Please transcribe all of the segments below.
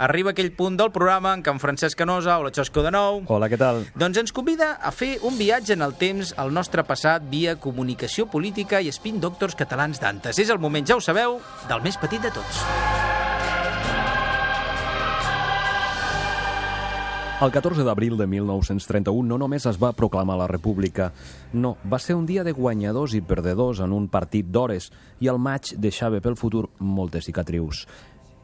Arriba aquell punt del programa en què en Francesc Canosa, o la Xosco de nou... Hola, què tal? Doncs ens convida a fer un viatge en el temps al nostre passat via comunicació política i spin doctors catalans d'antes. És el moment, ja ho sabeu, del més petit de tots. El 14 d'abril de 1931 no només es va proclamar la República, no, va ser un dia de guanyadors i perdedors en un partit d'hores i el maig deixava pel futur moltes cicatrius.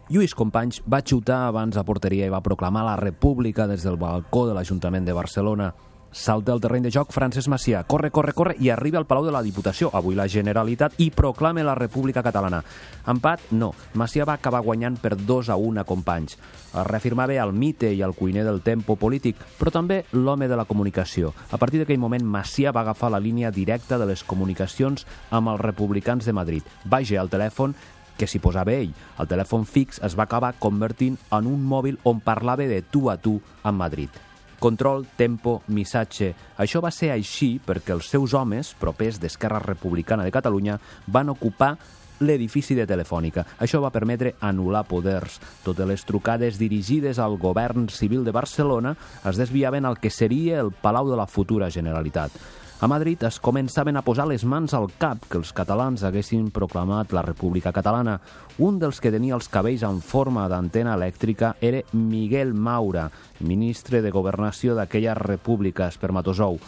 Lluís Companys va xutar abans a porteria i va proclamar la República des del balcó de l'Ajuntament de Barcelona. Salta al terreny de joc Francesc Macià, corre, corre, corre i arriba al Palau de la Diputació, avui la Generalitat, i proclama la República Catalana. Empat, no. Macià va acabar guanyant per 2 a 1 a companys. Es reafirmava el mite i el cuiner del tempo polític, però també l'home de la comunicació. A partir d'aquell moment, Macià va agafar la línia directa de les comunicacions amb els republicans de Madrid. Va al telèfon que s'hi posava ell. El telèfon fix es va acabar convertint en un mòbil on parlava de tu a tu amb Madrid. Control, tempo, missatge... Això va ser així perquè els seus homes, propers d'Esquerra Republicana de Catalunya, van ocupar l'edifici de Telefònica. Això va permetre anul·lar poders. Totes les trucades dirigides al govern civil de Barcelona es desviaven al que seria el Palau de la futura Generalitat. A Madrid es començaven a posar les mans al cap que els catalans haguessin proclamat la República Catalana. Un dels que tenia els cabells en forma d'antena elèctrica era Miguel Maura, ministre de Governació d'aquella república espermatozou.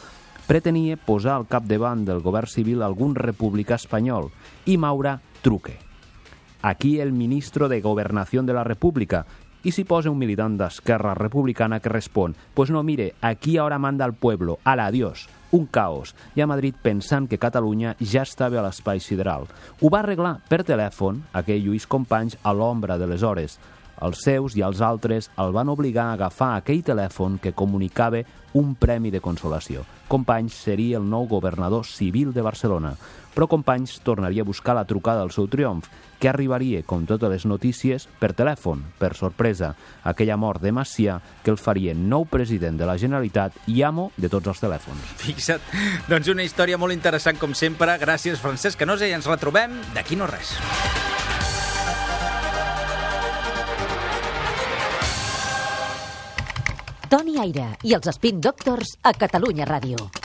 Pretenia posar al capdavant del govern civil algun republicà espanyol i Maura truque. Aquí el ministro de Governació de la República i s'hi posa un militant d'Esquerra Republicana que respon «Pues no, mire, aquí ahora manda el pueblo, ala, adiós» un caos, i a Madrid pensant que Catalunya ja estava a l'espai sideral. Ho va arreglar per telèfon aquell Lluís Companys a l'ombra de les hores. Els seus i els altres el van obligar a agafar aquell telèfon que comunicava un premi de consolació. Companys seria el nou governador civil de Barcelona, però Companys tornaria a buscar la trucada del seu triomf, que arribaria, com totes les notícies, per telèfon, per sorpresa, aquella mort de Macià que el faria nou president de la Generalitat i amo de tots els telèfons. Fixa't, doncs una història molt interessant com sempre. Gràcies, Francesc Canosa, i ens retrobem d'aquí no res. Toni Aire i els Spin Doctors a Catalunya Ràdio.